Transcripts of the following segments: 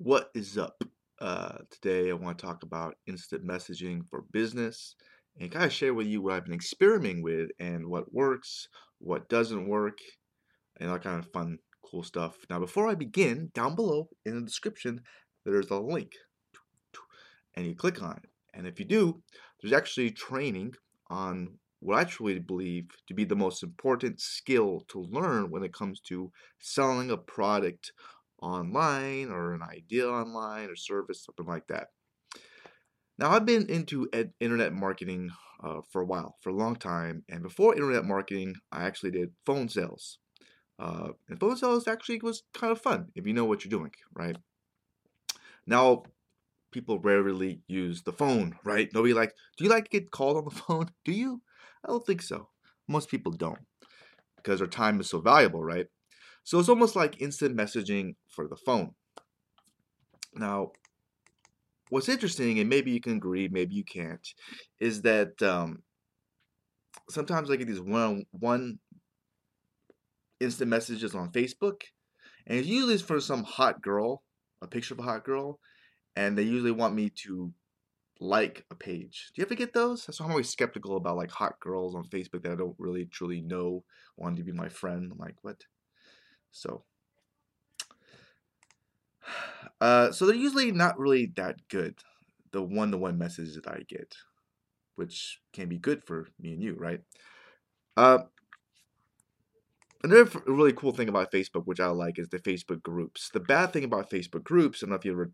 What is up? Uh, today I want to talk about instant messaging for business and kind of share with you what I've been experimenting with and what works, what doesn't work, and all kind of fun, cool stuff. Now, before I begin, down below in the description, there's a link, and you click on it. And if you do, there's actually training on what I truly believe to be the most important skill to learn when it comes to selling a product online or an idea online or service, something like that. Now, I've been into ed- internet marketing uh, for a while, for a long time. And before internet marketing, I actually did phone sales. Uh, and phone sales actually was kind of fun if you know what you're doing, right? Now, people rarely use the phone, right? Nobody like, do you like to get called on the phone? Do you? I don't think so. Most people don't because their time is so valuable, right? So it's almost like instant messaging for the phone. Now, what's interesting, and maybe you can agree, maybe you can't, is that um, sometimes I get these one one instant messages on Facebook, and it's usually for some hot girl, a picture of a hot girl, and they usually want me to like a page. Do you ever get those? So I'm always skeptical about like hot girls on Facebook that I don't really truly know wanting to be my friend. I'm like, what? So, uh, so they're usually not really that good. The one-to-one messages that I get, which can be good for me and you, right? Uh, another really cool thing about Facebook, which I like, is the Facebook groups. The bad thing about Facebook groups, I don't know if you ever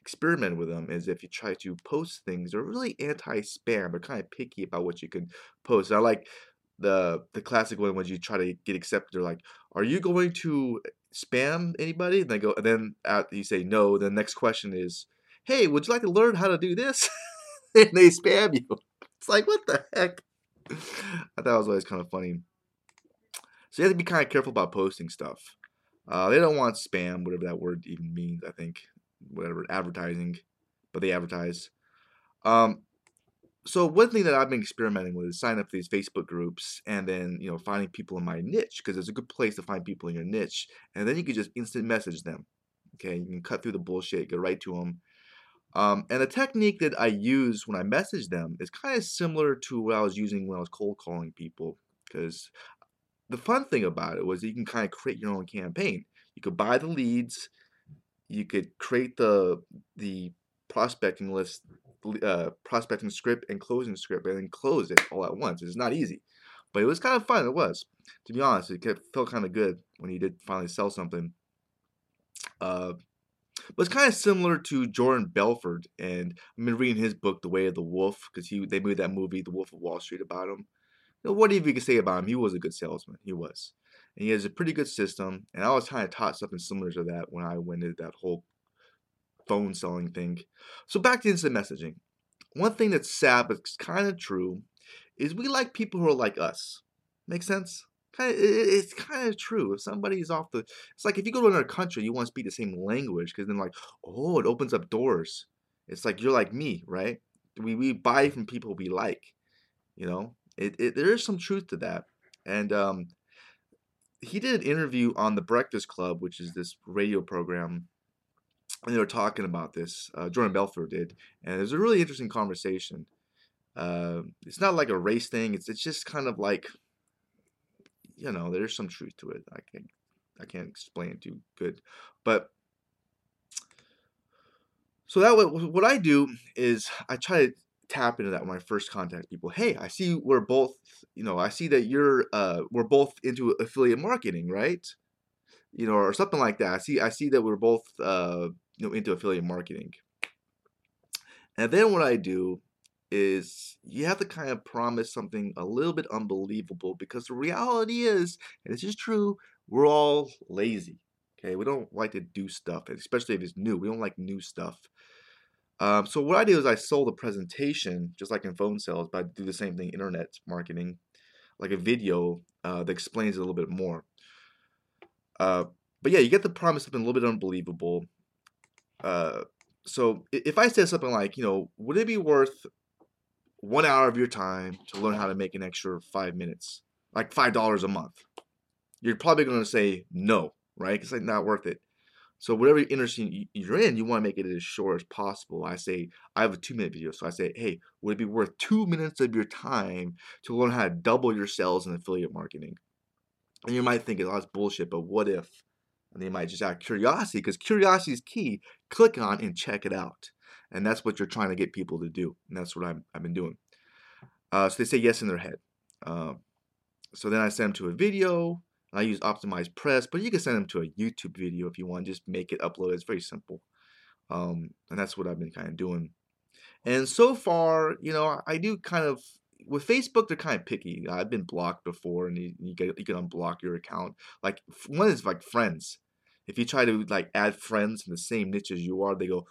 experiment with them, is if you try to post things, they're really anti-spam. They're kind of picky about what you can post. I like the the classic one when you try to get accepted. They're like, "Are you going to spam anybody?" And they go, and then you say no. The next question is, "Hey, would you like to learn how to do this?" and they spam you. It's like, what the heck? I thought it was always kind of funny. So you have to be kind of careful about posting stuff. Uh, they don't want spam, whatever that word even means. I think whatever advertising, but they advertise. Um, so one thing that I've been experimenting with is signing up for these Facebook groups and then you know finding people in my niche because it's a good place to find people in your niche and then you can just instant message them. Okay, you can cut through the bullshit, get right to them. Um, and the technique that I use when I message them is kind of similar to what I was using when I was cold calling people because the fun thing about it was you can kind of create your own campaign. You could buy the leads, you could create the the prospecting list uh, prospecting script and closing script and then close it all at once. It's not easy, but it was kind of fun. It was, to be honest, it felt kind of good when you did finally sell something. Uh, but it's kind of similar to Jordan Belfort, and I've been reading his book, The Way of the Wolf, because he they made that movie, The Wolf of Wall Street, about him. You know, what if you could say about him? He was a good salesman. He was, and he has a pretty good system. And I was kind of taught something similar to that when I went into that whole phone selling thing. So back to instant messaging. One thing that's sad but it's kind of true is we like people who are like us. Make sense? Kind of, it's kind of true. If somebody's off the, it's like if you go to another country, you want to speak the same language because then like, oh, it opens up doors. It's like you're like me, right? We we buy from people we like. You know, it, it there is some truth to that. And um, he did an interview on the Breakfast Club, which is this radio program and they were talking about this. Uh, Jordan Belfort did, and it was a really interesting conversation. Uh, it's not like a race thing. It's it's just kind of like, you know, there's some truth to it. I can't I can't explain it too good, but so that what I do is I try to tap into that when I first contact people. Hey, I see we're both, you know, I see that you're uh, we're both into affiliate marketing, right? You know, or something like that. I see I see that we're both uh, you know into affiliate marketing. And then what I do is you have to kind of promise something a little bit unbelievable because the reality is, and this is true, we're all lazy. Okay, we don't like to do stuff, especially if it's new. We don't like new stuff. Um, so what I do is I sold a presentation, just like in phone sales, but I do the same thing, internet marketing, like a video uh, that explains it a little bit more. Uh, but yeah, you get to promise something a little bit unbelievable, uh, so if I said something like, you know, would it be worth one hour of your time to learn how to make an extra five minutes, like five dollars a month? You're probably going to say no, right? It's like not worth it. So whatever industry you're in, you want to make it as short as possible. I say I have a two minute video, so I say, hey, would it be worth two minutes of your time to learn how to double your sales in affiliate marketing? And you might think, oh, that's bullshit, but what if? And they might just out curiosity, because curiosity is key. Click on and check it out. And that's what you're trying to get people to do. And that's what i have been doing. Uh, so they say yes in their head. Uh, so then I send them to a video. I use OptimizePress, but you can send them to a YouTube video if you want. Just make it upload. It's very simple. Um, and that's what I've been kind of doing. And so far, you know, I do kind of with Facebook, they're kind of picky. I've been blocked before, and you, you, get, you can unblock your account. Like one is like friends. If you try to like add friends in the same niche as you are, they go,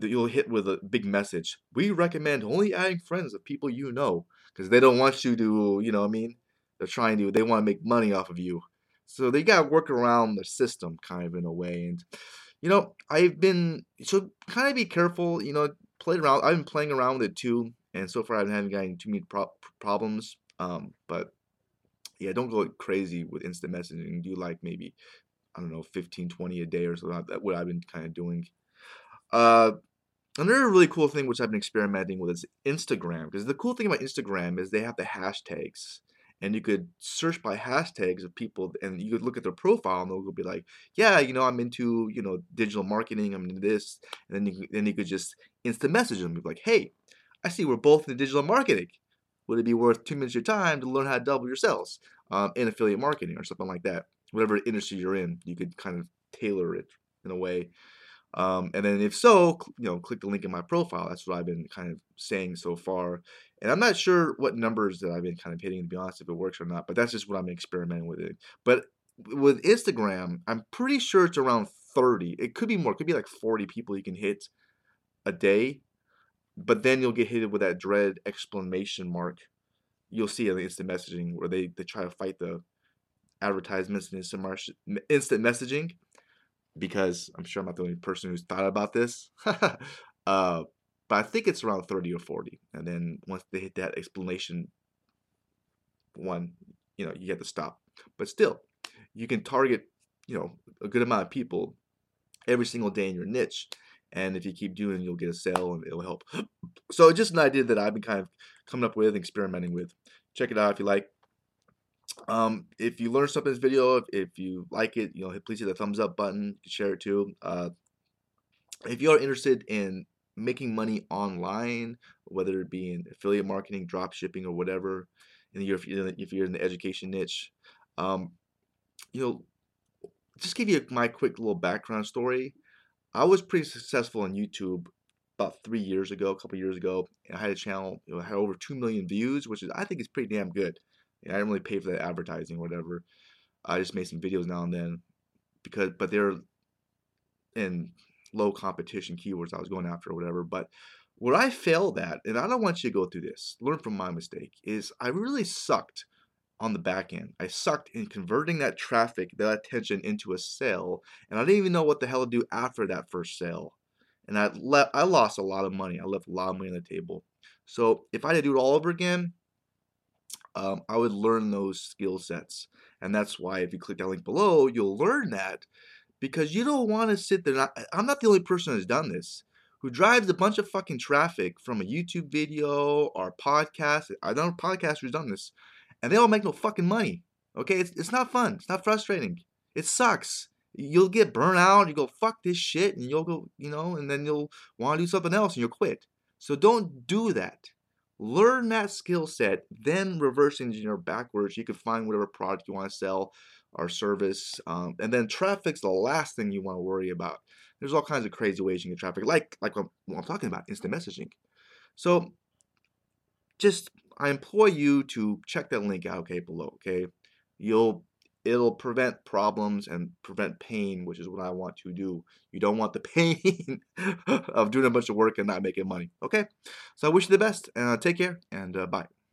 you'll hit with a big message. We recommend only adding friends of people you know because they don't want you to, you know, I mean, they're trying to, they want to make money off of you. So they got to work around the system kind of in a way. And, you know, I've been, so kind of be careful, you know, play around. I've been playing around with it too and so far I haven't gotten too many pro- problems. Um, but yeah, don't go crazy with instant messaging. Do like maybe I don't know 15, 20 a day or so. That's what I've been kind of doing. Uh, another really cool thing which I've been experimenting with is Instagram because the cool thing about Instagram is they have the hashtags and you could search by hashtags of people and you could look at their profile and they'll be like yeah you know i'm into you know digital marketing i'm into this and then you, then you could just instant message them be like hey I see we're both in digital marketing. Would it be worth two minutes of your time to learn how to double your sales um, in affiliate marketing or something like that? Whatever industry you're in, you could kind of tailor it in a way. Um, and then if so, you know, click the link in my profile. That's what I've been kind of saying so far. And I'm not sure what numbers that I've been kind of hitting, to be honest, if it works or not. But that's just what I'm experimenting with it. But with Instagram, I'm pretty sure it's around 30. It could be more. It could be like 40 people you can hit a day but then you'll get hit with that dread exclamation mark. You'll see in instant messaging where they, they try to fight the advertisements and instant, instant messaging because I'm sure I'm not the only person who's thought about this. uh, but I think it's around 30 or 40. And then once they hit that explanation one, you know, you have to stop. But still, you can target, you know, a good amount of people every single day in your niche and if you keep doing you'll get a sale and it'll help. So just an idea that i've been kind of coming up with and experimenting with. Check it out if you like. Um, if you learned something in this video if, if you like it you know please hit the thumbs up button share it too. Uh, if you are interested in making money online whether it be in affiliate marketing drop shipping or whatever and if you're, if you're in the education niche um, you know just give you my quick little background story I was pretty successful on YouTube about three years ago, a couple years ago. I had a channel, you know, had over two million views, which is I think is pretty damn good. I didn't really pay for that advertising or whatever. I just made some videos now and then because, but they're in low competition keywords I was going after or whatever. But where I failed at, and I don't want you to go through this, learn from my mistake, is I really sucked on the back end. I sucked in converting that traffic, that attention into a sale, and I didn't even know what the hell to do after that first sale. And I left I lost a lot of money. I left a lot of money on the table. So if I had to do it all over again, um, I would learn those skill sets. And that's why if you click that link below, you'll learn that because you don't want to sit there. I'm not the only person who's done this who drives a bunch of fucking traffic from a YouTube video or a podcast. I don't know podcasters done this and they don't make no fucking money. Okay, it's, it's not fun. It's not frustrating. It sucks. You'll get burnt out. You go fuck this shit, and you'll go, you know, and then you'll want to do something else, and you'll quit. So don't do that. Learn that skill set, then reverse engineer backwards. You can find whatever product you want to sell or service, um, and then traffic's the last thing you want to worry about. There's all kinds of crazy ways you can get traffic, like like what I'm talking about, instant messaging. So just I implore you to check that link out, okay, below, okay? You'll it'll prevent problems and prevent pain, which is what I want to do. You don't want the pain of doing a bunch of work and not making money, okay? So I wish you the best, and uh, take care, and uh, bye.